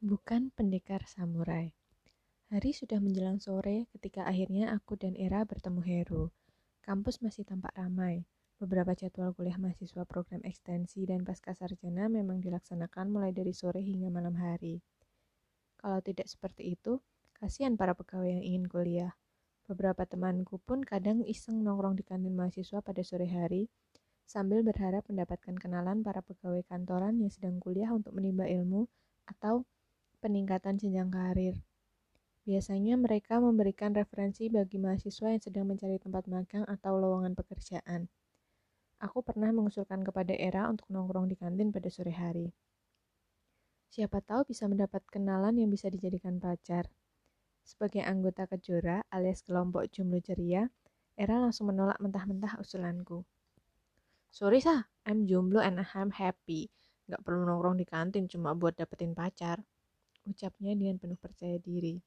bukan pendekar samurai. Hari sudah menjelang sore ketika akhirnya aku dan Era bertemu Heru. Kampus masih tampak ramai. Beberapa jadwal kuliah mahasiswa program ekstensi dan pasca sarjana memang dilaksanakan mulai dari sore hingga malam hari. Kalau tidak seperti itu, kasihan para pegawai yang ingin kuliah. Beberapa temanku pun kadang iseng nongkrong di kantin mahasiswa pada sore hari, sambil berharap mendapatkan kenalan para pegawai kantoran yang sedang kuliah untuk menimba ilmu atau peningkatan jenjang karir. Biasanya mereka memberikan referensi bagi mahasiswa yang sedang mencari tempat magang atau lowongan pekerjaan. Aku pernah mengusulkan kepada Era untuk nongkrong di kantin pada sore hari. Siapa tahu bisa mendapat kenalan yang bisa dijadikan pacar. Sebagai anggota kejora alias kelompok jomblo ceria, Era langsung menolak mentah-mentah usulanku. Sorry sah, I'm jomblo and I'm happy. Gak perlu nongkrong di kantin cuma buat dapetin pacar ucapnya dengan penuh percaya diri.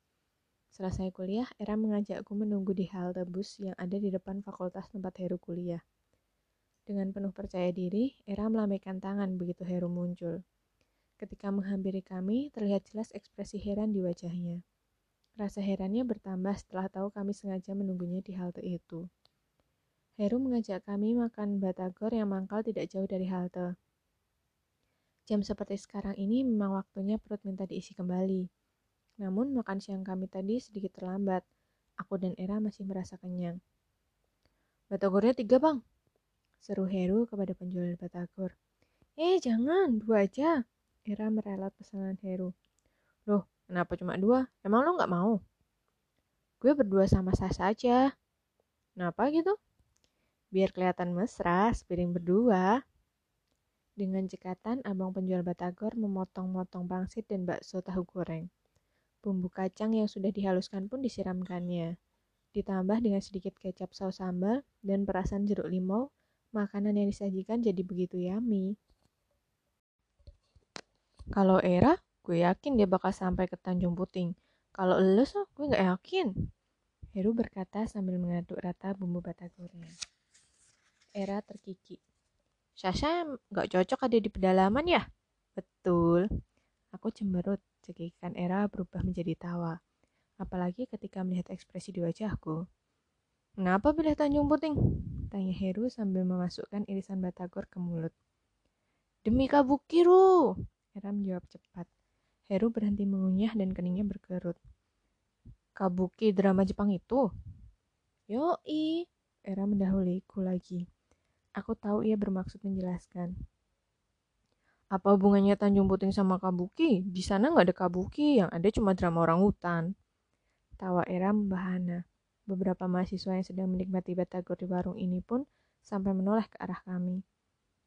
Selesai kuliah, Era mengajakku menunggu di halte bus yang ada di depan fakultas tempat Heru kuliah. Dengan penuh percaya diri, Era melambaikan tangan begitu Heru muncul. Ketika menghampiri kami, terlihat jelas ekspresi heran di wajahnya. Rasa herannya bertambah setelah tahu kami sengaja menunggunya di halte itu. Heru mengajak kami makan batagor yang mangkal tidak jauh dari halte. Jam seperti sekarang ini memang waktunya perut minta diisi kembali. Namun makan siang kami tadi sedikit terlambat. Aku dan Era masih merasa kenyang. Batagornya tiga bang, seru Heru kepada penjual batagor. Eh jangan, dua aja. Era merelat pesanan Heru. Loh, kenapa cuma dua? Emang lo nggak mau? Gue berdua sama Sas saja. Kenapa gitu? Biar kelihatan mesra, sepiring berdua. Dengan cekatan, abang penjual batagor memotong-motong pangsit dan bakso tahu goreng. Bumbu kacang yang sudah dihaluskan pun disiramkannya. Ditambah dengan sedikit kecap saus sambal dan perasan jeruk limau, makanan yang disajikan jadi begitu yummy. Kalau Era, gue yakin dia bakal sampai ke Tanjung Puting. Kalau lo so, gue gak yakin. Heru berkata sambil mengaduk rata bumbu batagornya. Era terkikik. Sasha nggak cocok ada di pedalaman ya? Betul. Aku cemberut, cekikan Era berubah menjadi tawa. Apalagi ketika melihat ekspresi di wajahku. Kenapa pilih Tanjung Puting? Tanya Heru sambil memasukkan irisan batagor ke mulut. Demi kabuki, Ru. Era menjawab cepat. Heru berhenti mengunyah dan keningnya berkerut. Kabuki drama Jepang itu? Yoi, Era mendahuliku lagi. Aku tahu ia bermaksud menjelaskan. Apa hubungannya Tanjung Puting sama Kabuki? Di sana nggak ada Kabuki, yang ada cuma drama orang hutan. Tawa Era membahana. Beberapa mahasiswa yang sedang menikmati batagor di warung ini pun sampai menoleh ke arah kami.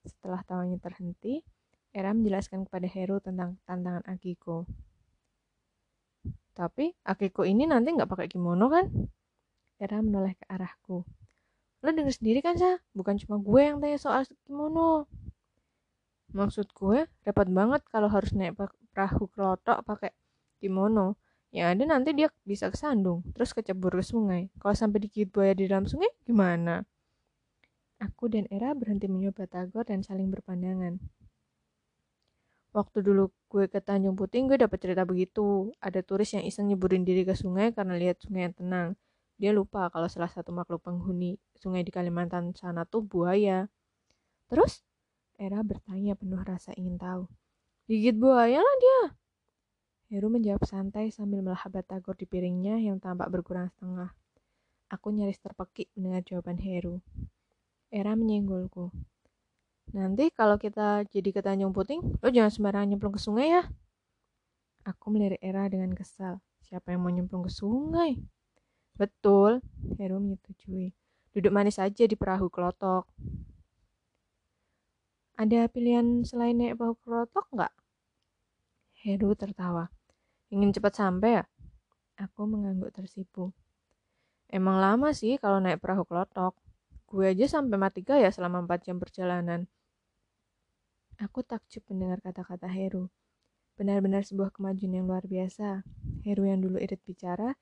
Setelah tawanya terhenti, Era menjelaskan kepada Heru tentang tantangan Akiko. Tapi Akiko ini nanti nggak pakai kimono kan? Era menoleh ke arahku. Lo denger sendiri kan, Sa? Bukan cuma gue yang tanya soal kimono. Maksud gue, repot banget kalau harus naik perahu kelotok pakai kimono. Yang ada nanti dia bisa kesandung, terus kecebur ke sungai. Kalau sampai digigit buaya di dalam sungai, gimana? Aku dan Era berhenti mencoba tagor dan saling berpandangan. Waktu dulu gue ke Tanjung Puting, gue dapet cerita begitu. Ada turis yang iseng nyeburin diri ke sungai karena lihat sungai yang tenang. Dia lupa kalau salah satu makhluk penghuni sungai di Kalimantan sana tuh buaya. Terus? Era bertanya penuh rasa ingin tahu. Gigit buaya lah dia. Heru menjawab santai sambil melahap batagor di piringnya yang tampak berkurang setengah. Aku nyaris terpekik mendengar jawaban Heru. Era menyenggolku. Nanti kalau kita jadi ke Tanjung Puting, lo jangan sembarangan nyemplung ke sungai ya. Aku melirik Era dengan kesal. Siapa yang mau nyemplung ke sungai? Betul, Heru menyetujui. Duduk manis saja di perahu kelotok. Ada pilihan selain naik perahu kelotok nggak? Heru tertawa. Ingin cepat sampai ya? Aku mengangguk tersipu. Emang lama sih kalau naik perahu kelotok. Gue aja sampai mati gaya selama 4 jam perjalanan. Aku takjub mendengar kata-kata Heru. Benar-benar sebuah kemajuan yang luar biasa. Heru yang dulu irit bicara,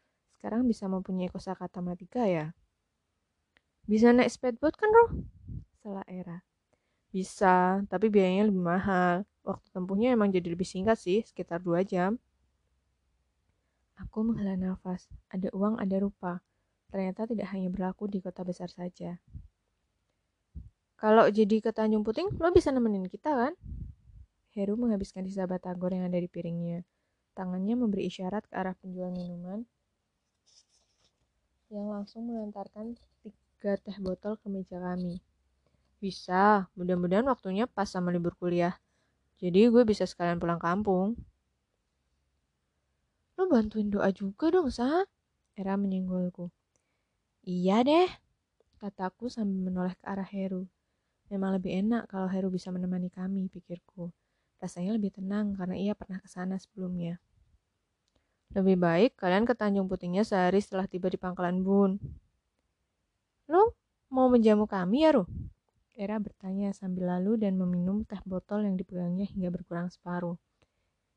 sekarang bisa mempunyai kosakata matiga ya? Bisa naik speedboat kan, Roh? Salah era. Bisa, tapi biayanya lebih mahal. Waktu tempuhnya emang jadi lebih singkat sih, sekitar 2 jam. Aku menghela nafas. Ada uang, ada rupa. Ternyata tidak hanya berlaku di kota besar saja. Kalau jadi ke Tanjung Puting, lo bisa nemenin kita kan? Heru menghabiskan sisa batagor yang ada di piringnya. Tangannya memberi isyarat ke arah penjual minuman yang langsung melantarkan tiga teh botol ke meja kami. Bisa, mudah-mudahan waktunya pas sama libur kuliah. Jadi gue bisa sekalian pulang kampung. Lo bantuin doa juga dong, Sa. Era menyinggolku. Iya deh, kataku sambil menoleh ke arah Heru. Memang lebih enak kalau Heru bisa menemani kami, pikirku. Rasanya lebih tenang karena ia pernah ke sana sebelumnya. Lebih baik kalian ke Tanjung Putingnya sehari setelah tiba di pangkalan Bun. Lo mau menjamu kami ya, Ruh? Era bertanya sambil lalu dan meminum teh botol yang dipegangnya hingga berkurang separuh.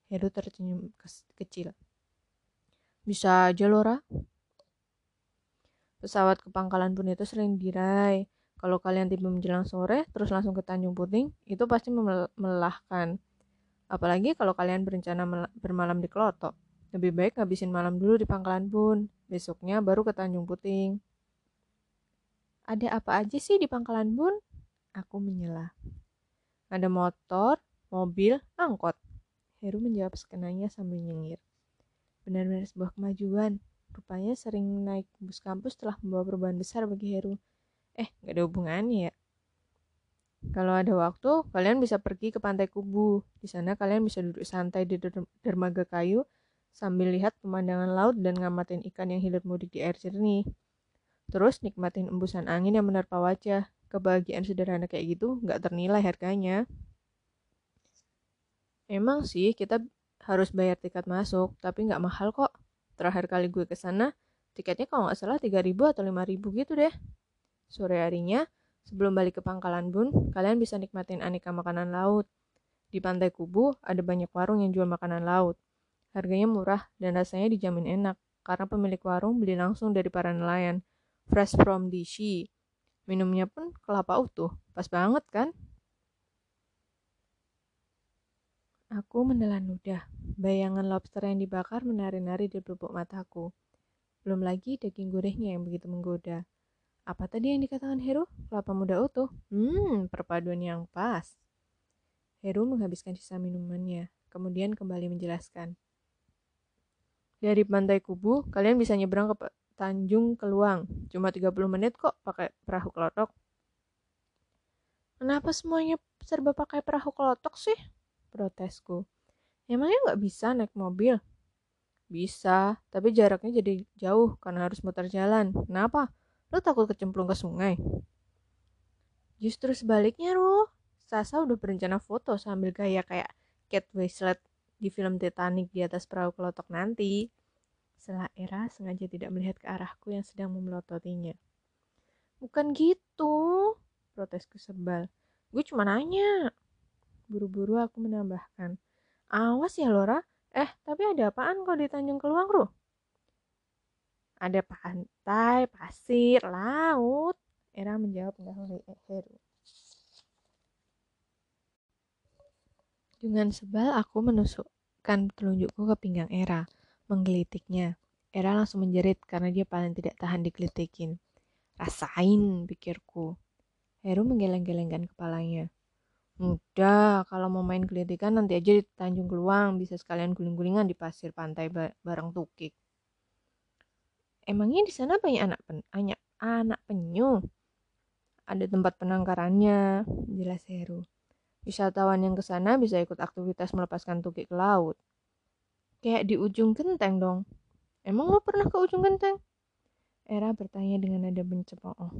Heru tersenyum kecil. Bisa aja, Lora. Pesawat ke pangkalan Bun itu sering diraih. Kalau kalian tiba menjelang sore, terus langsung ke Tanjung Puting, itu pasti melelahkan. Apalagi kalau kalian berencana bermalam di Klotok. Lebih baik ngabisin malam dulu di pangkalan Bun. Besoknya baru ke Tanjung Puting. Ada apa aja sih di pangkalan Bun? Aku menyela. Ada motor, mobil, angkot. Heru menjawab sekenanya sambil nyengir. Benar-benar sebuah kemajuan. Rupanya sering naik bus kampus telah membawa perubahan besar bagi Heru. Eh, gak ada hubungannya ya. Kalau ada waktu, kalian bisa pergi ke pantai Kubu. Di sana kalian bisa duduk santai di dermaga kayu sambil lihat pemandangan laut dan ngamatin ikan yang hilir mudik di air jernih. Terus nikmatin embusan angin yang menerpa wajah. Kebahagiaan sederhana kayak gitu nggak ternilai harganya. Emang sih kita harus bayar tiket masuk, tapi nggak mahal kok. Terakhir kali gue ke sana, tiketnya kalau nggak salah 3000 atau 5000 gitu deh. Sore harinya, sebelum balik ke pangkalan bun, kalian bisa nikmatin aneka makanan laut. Di pantai Kubu ada banyak warung yang jual makanan laut. Harganya murah dan rasanya dijamin enak karena pemilik warung beli langsung dari para nelayan. Fresh from the sea. Minumnya pun kelapa utuh. Pas banget kan? Aku menelan ludah. Bayangan lobster yang dibakar menari-nari di bubuk mataku. Belum lagi daging gurihnya yang begitu menggoda. Apa tadi yang dikatakan Heru? Kelapa muda utuh. Hmm, perpaduan yang pas. Heru menghabiskan sisa minumannya, kemudian kembali menjelaskan. Dari Pantai Kubu, kalian bisa nyebrang ke Tanjung Keluang. Cuma 30 menit kok pakai perahu kelotok. Kenapa semuanya serba pakai perahu kelotok sih? Protesku. Emangnya nggak bisa naik mobil? Bisa, tapi jaraknya jadi jauh karena harus muter jalan. Kenapa? Lo takut kecemplung ke sungai? Justru sebaliknya, Ruh. Sasa udah berencana foto sambil gaya kayak Kate Winslet di film Titanic di atas perahu kelotok nanti. Setelah Era sengaja tidak melihat ke arahku yang sedang memelototinya. Bukan gitu, protesku sebal. Gue cuma nanya. Buru-buru aku menambahkan. Awas ya Lora. Eh, tapi ada apaan kok di Tanjung Keluang, Ruh? Ada pantai, pasir, laut. Era menjawab mendahului Heru. Dengan sebal aku menusukkan telunjukku ke pinggang Era, menggelitiknya. Era langsung menjerit karena dia paling tidak tahan digelitikin. Rasain, pikirku. Heru menggeleng-gelengkan kepalanya. Mudah, kalau mau main gelitikan nanti aja di Tanjung Keluang, bisa sekalian guling-gulingan di pasir pantai bareng tukik. Emangnya di sana banyak anak pen anak, anak penyu? Ada tempat penangkarannya, jelas Heru. Wisatawan yang ke sana bisa ikut aktivitas melepaskan tukik ke laut. Kayak di ujung genteng dong. Emang lo pernah ke ujung genteng? Era bertanya dengan nada mencemooh.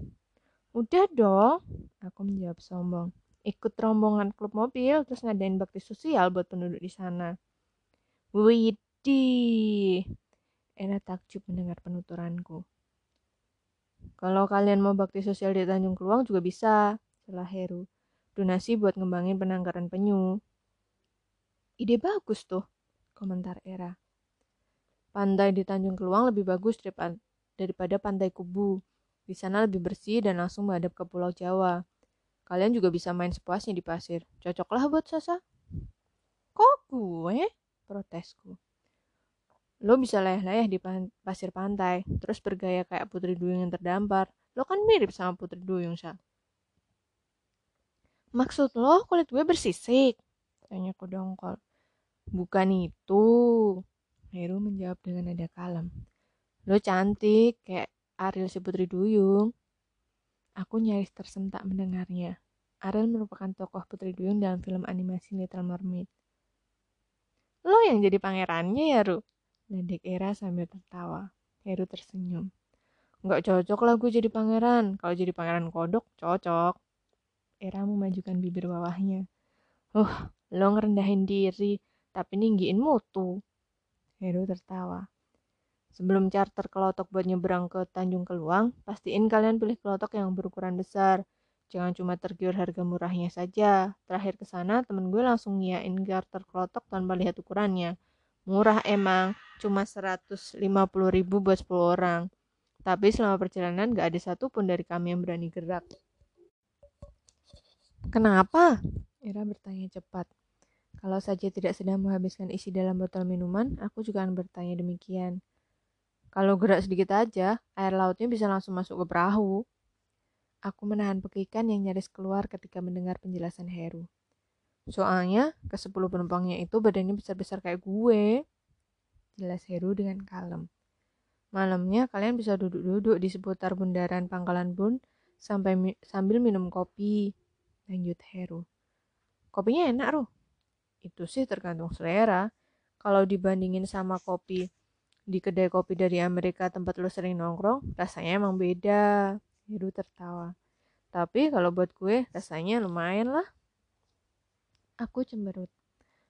Udah dong, aku menjawab sombong. Ikut rombongan klub mobil, terus ngadain bakti sosial buat penduduk di sana. Widih. Era takjub mendengar penuturanku. Kalau kalian mau bakti sosial di Tanjung Keluang juga bisa, setelah Heru donasi buat ngembangin penangkaran penyu. Ide bagus tuh, komentar Era. Pantai di Tanjung Keluang lebih bagus daripada pantai Kubu. Di sana lebih bersih dan langsung menghadap ke Pulau Jawa. Kalian juga bisa main sepuasnya di pasir. Cocoklah buat Sasa. Kok gue? Protesku. Lo bisa layah-layah di pasir pantai, terus bergaya kayak putri duyung yang terdampar. Lo kan mirip sama putri duyung, Sal. Maksud lo kulit gue bersisik? Tanya ku dongkol. Bukan itu. Heru menjawab dengan nada kalem. Lo cantik, kayak Ariel si putri duyung. Aku nyaris tersentak mendengarnya. Ariel merupakan tokoh putri duyung dalam film animasi Little Mermaid. Lo yang jadi pangerannya ya, Ru? Ledek Era sambil tertawa. Heru tersenyum. Nggak cocok lah gue jadi pangeran. Kalau jadi pangeran kodok, cocok. Era memajukan bibir bawahnya. Uh, lo ngerendahin diri, tapi ninggiin mutu. Heru tertawa. Sebelum charter kelotok buat nyebrang ke Tanjung Keluang, pastiin kalian pilih kelotok yang berukuran besar. Jangan cuma tergiur harga murahnya saja. Terakhir ke sana, temen gue langsung ngiyain charter kelotok tanpa lihat ukurannya. Murah emang, cuma 150 ribu buat 10 orang. Tapi selama perjalanan gak ada satupun dari kami yang berani gerak. Kenapa? Ira bertanya cepat. Kalau saja tidak sedang menghabiskan isi dalam botol minuman, aku juga akan bertanya demikian. Kalau gerak sedikit aja, air lautnya bisa langsung masuk ke perahu. Aku menahan pekikan yang nyaris keluar ketika mendengar penjelasan Heru. Soalnya, ke sepuluh penumpangnya itu badannya besar-besar kayak gue. Jelas Heru dengan kalem. Malamnya kalian bisa duduk-duduk di seputar bundaran Pangkalan Bun sampai mi sambil minum kopi. Lanjut Heru. Kopinya enak, Ruh. Itu sih tergantung selera. Kalau dibandingin sama kopi di kedai kopi dari Amerika tempat lo sering nongkrong, rasanya emang beda. Heru tertawa. Tapi kalau buat gue, rasanya lumayan lah. Aku cemberut.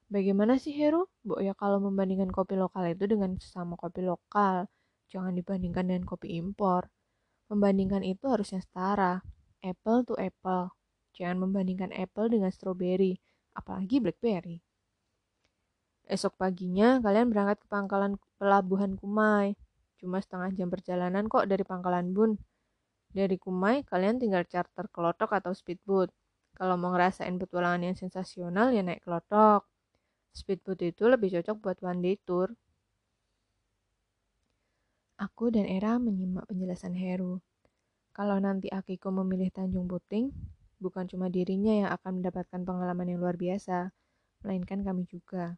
Bagaimana sih Heru? Bu ya kalau membandingkan kopi lokal itu dengan sesama kopi lokal, jangan dibandingkan dengan kopi impor. Membandingkan itu harusnya setara, apple to apple. Jangan membandingkan apple dengan strawberry, apalagi blackberry. Esok paginya kalian berangkat ke pangkalan pelabuhan Kumai. Cuma setengah jam perjalanan kok dari pangkalan Bun. Dari Kumai, kalian tinggal charter kelotok atau speedboat. Kalau mau ngerasain petualangan yang sensasional ya naik kelotok. Speedboat itu lebih cocok buat one day tour. Aku dan Era menyimak penjelasan Heru. Kalau nanti Akiko memilih Tanjung Puting, bukan cuma dirinya yang akan mendapatkan pengalaman yang luar biasa, melainkan kami juga.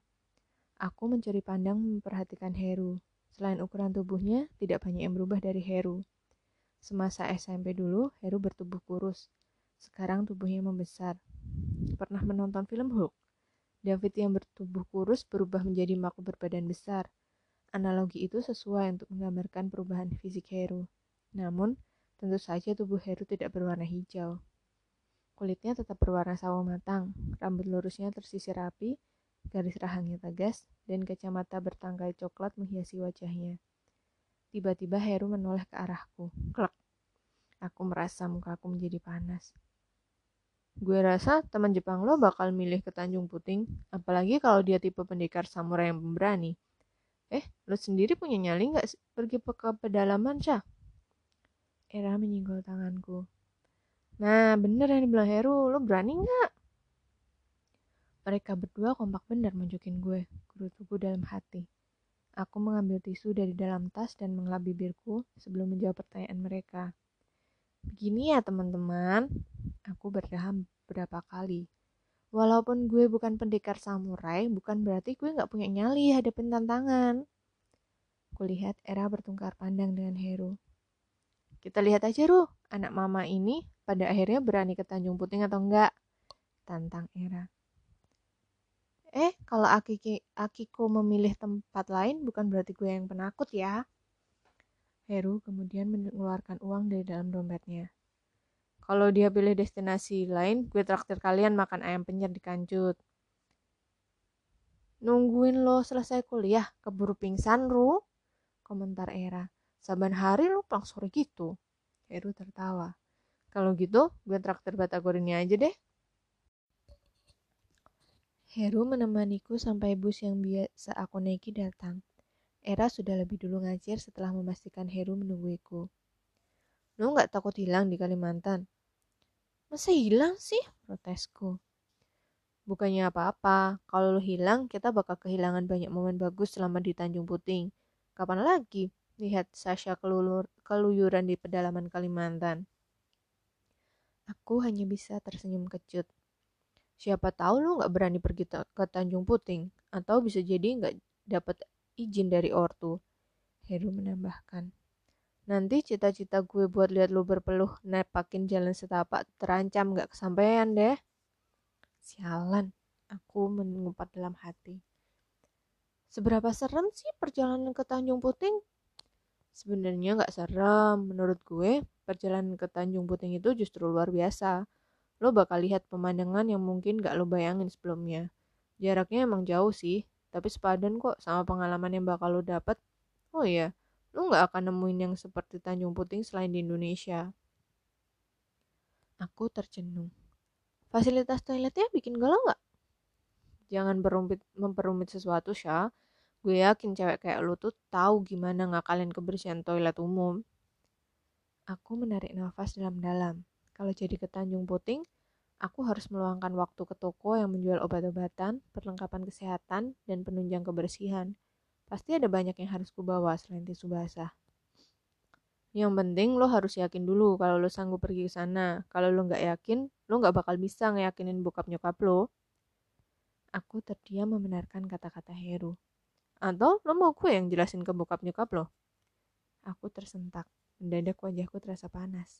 Aku mencuri pandang memperhatikan Heru. Selain ukuran tubuhnya, tidak banyak yang berubah dari Heru. Semasa SMP dulu, Heru bertubuh kurus, sekarang tubuhnya membesar. Pernah menonton film Hulk? David yang bertubuh kurus berubah menjadi Mako berbadan besar. Analogi itu sesuai untuk menggambarkan perubahan fisik Heru. Namun, tentu saja tubuh Heru tidak berwarna hijau. Kulitnya tetap berwarna sawo matang, rambut lurusnya tersisir rapi, garis rahangnya tegas, dan kacamata bertangkai coklat menghiasi wajahnya. Tiba-tiba Heru menoleh ke arahku. Klek. Aku merasa mukaku menjadi panas. Gue rasa teman Jepang lo bakal milih ke Tanjung Puting, apalagi kalau dia tipe pendekar samurai yang pemberani. Eh, lo sendiri punya nyali nggak pergi ke pedalaman, Syah? Era menyinggol tanganku. Nah, bener yang dibilang Heru, lo berani nggak? Mereka berdua kompak bener munjukin gue, gerutuku dalam hati. Aku mengambil tisu dari dalam tas dan mengelap bibirku sebelum menjawab pertanyaan mereka. Begini ya teman-teman, aku berdaham beberapa kali. Walaupun gue bukan pendekar samurai, bukan berarti gue gak punya nyali hadapin tantangan. Kulihat Era bertungkar pandang dengan Heru. Kita lihat aja, Ruh, anak mama ini pada akhirnya berani ke Tanjung Puting atau enggak? Tantang Era. Eh, kalau Akiki, Akiko memilih tempat lain bukan berarti gue yang penakut ya. Heru kemudian mengeluarkan uang dari dalam dompetnya. Kalau dia pilih destinasi lain, gue traktir kalian makan ayam penyet di kancut. Nungguin lo selesai kuliah, keburu pingsan, Ru. Komentar Era. Saban hari lo pulang sore gitu. Heru tertawa. Kalau gitu, gue traktir batagor ini aja deh. Heru menemaniku sampai bus yang biasa aku naiki datang. Era sudah lebih dulu ngacir setelah memastikan Heru menungguiku. Lu nggak takut hilang di Kalimantan? Masa hilang sih? Protesku. Bukannya apa-apa, kalau lo hilang, kita bakal kehilangan banyak momen bagus selama di Tanjung Puting. Kapan lagi lihat Sasha kelulur, keluyuran di pedalaman Kalimantan? Aku hanya bisa tersenyum kecut. Siapa tahu lo nggak berani pergi ke Tanjung Puting, atau bisa jadi nggak dapat izin dari ortu. Heru menambahkan. Nanti cita-cita gue buat lihat lo berpeluh nepakin jalan setapak terancam nggak kesampaian deh. Sialan, aku mengumpat dalam hati. Seberapa serem sih perjalanan ke Tanjung Puting? Sebenarnya nggak serem, menurut gue perjalanan ke Tanjung Puting itu justru luar biasa. Lo bakal lihat pemandangan yang mungkin gak lo bayangin sebelumnya. Jaraknya emang jauh sih, tapi sepadan kok sama pengalaman yang bakal lo dapet. Oh iya, lu nggak akan nemuin yang seperti Tanjung Puting selain di Indonesia. Aku tercenung. Fasilitas toiletnya bikin galau nggak? Jangan berumpit, memperumit sesuatu, Syah. Gue yakin cewek kayak lu tuh tahu gimana ngakalin kebersihan toilet umum. Aku menarik nafas dalam-dalam. Kalau jadi ke Tanjung Puting, aku harus meluangkan waktu ke toko yang menjual obat-obatan, perlengkapan kesehatan, dan penunjang kebersihan. Pasti ada banyak yang harus kubawa selain tisu basah. Yang penting lo harus yakin dulu kalau lo sanggup pergi ke sana. Kalau lo nggak yakin, lo nggak bakal bisa ngeyakinin bokap nyokap lo. Aku terdiam membenarkan kata-kata Heru. Atau lo mau gue yang jelasin ke bokap nyokap lo? Aku tersentak. Mendadak wajahku terasa panas.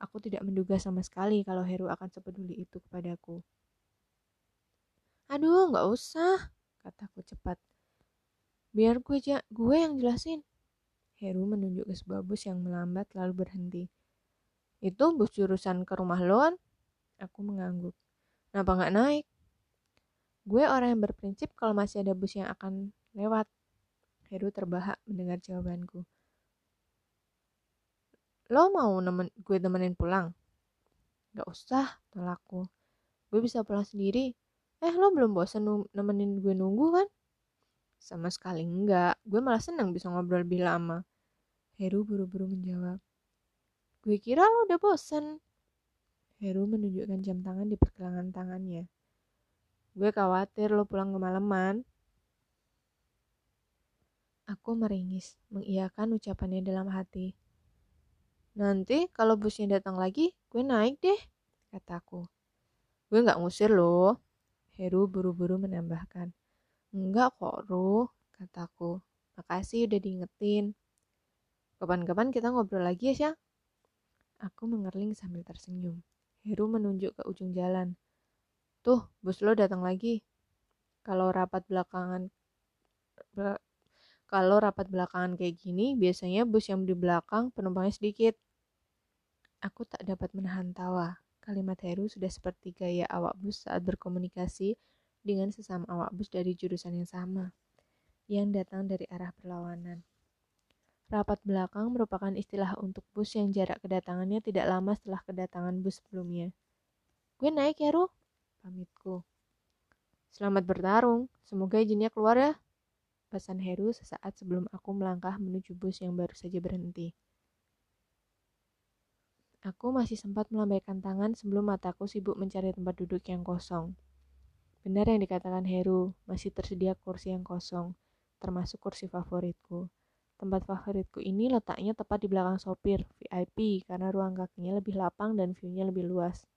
Aku tidak menduga sama sekali kalau Heru akan sepeduli itu kepadaku. Aduh, nggak usah, kataku cepat. Biar gue, ja gue yang jelasin. Heru menunjuk ke sebuah bus yang melambat lalu berhenti. Itu bus jurusan ke rumah lo kan? Aku mengangguk. Kenapa nggak naik? Gue orang yang berprinsip kalau masih ada bus yang akan lewat. Heru terbahak mendengar jawabanku. Lo mau nemen gue temenin pulang? Gak usah, tolakku. Gue bisa pulang sendiri. Eh, lo belum bosan nemenin gue nunggu kan? Sama sekali enggak, gue malah senang bisa ngobrol lebih lama. Heru buru-buru menjawab. Gue kira lo udah bosen. Heru menunjukkan jam tangan di pergelangan tangannya. Gue khawatir lo pulang kemalaman. Aku meringis, mengiyakan ucapannya dalam hati. Nanti kalau busnya datang lagi, gue naik deh, kataku. Gue gak ngusir lo. Heru buru-buru menambahkan. Enggak kok, Ruh, kataku. Makasih udah diingetin. Kapan-kapan kita ngobrol lagi ya, Syah? Aku mengerling sambil tersenyum. Heru menunjuk ke ujung jalan. Tuh, bus lo datang lagi. Kalau rapat belakangan kalau rapat belakangan kayak gini, biasanya bus yang di belakang penumpangnya sedikit. Aku tak dapat menahan tawa. Kalimat Heru sudah seperti gaya awak bus saat berkomunikasi dengan sesama awak bus dari jurusan yang sama, yang datang dari arah berlawanan. Rapat belakang merupakan istilah untuk bus yang jarak kedatangannya tidak lama setelah kedatangan bus sebelumnya. Gue naik ya, Ruh, pamitku. Selamat bertarung, semoga izinnya keluar ya. Pesan Heru sesaat sebelum aku melangkah menuju bus yang baru saja berhenti. Aku masih sempat melambaikan tangan sebelum mataku sibuk mencari tempat duduk yang kosong. Benar yang dikatakan Heru, masih tersedia kursi yang kosong, termasuk kursi favoritku. Tempat favoritku ini letaknya tepat di belakang sopir, VIP, karena ruang kakinya lebih lapang dan view-nya lebih luas.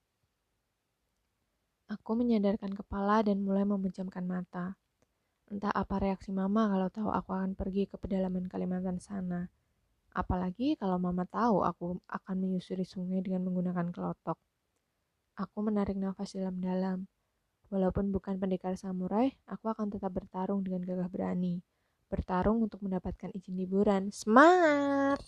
Aku menyadarkan kepala dan mulai memejamkan mata. Entah apa reaksi mama kalau tahu aku akan pergi ke pedalaman Kalimantan sana. Apalagi kalau mama tahu aku akan menyusuri sungai dengan menggunakan kelotok. Aku menarik nafas dalam-dalam. Walaupun bukan pendekar samurai, aku akan tetap bertarung dengan gagah berani. Bertarung untuk mendapatkan izin liburan. Semangat!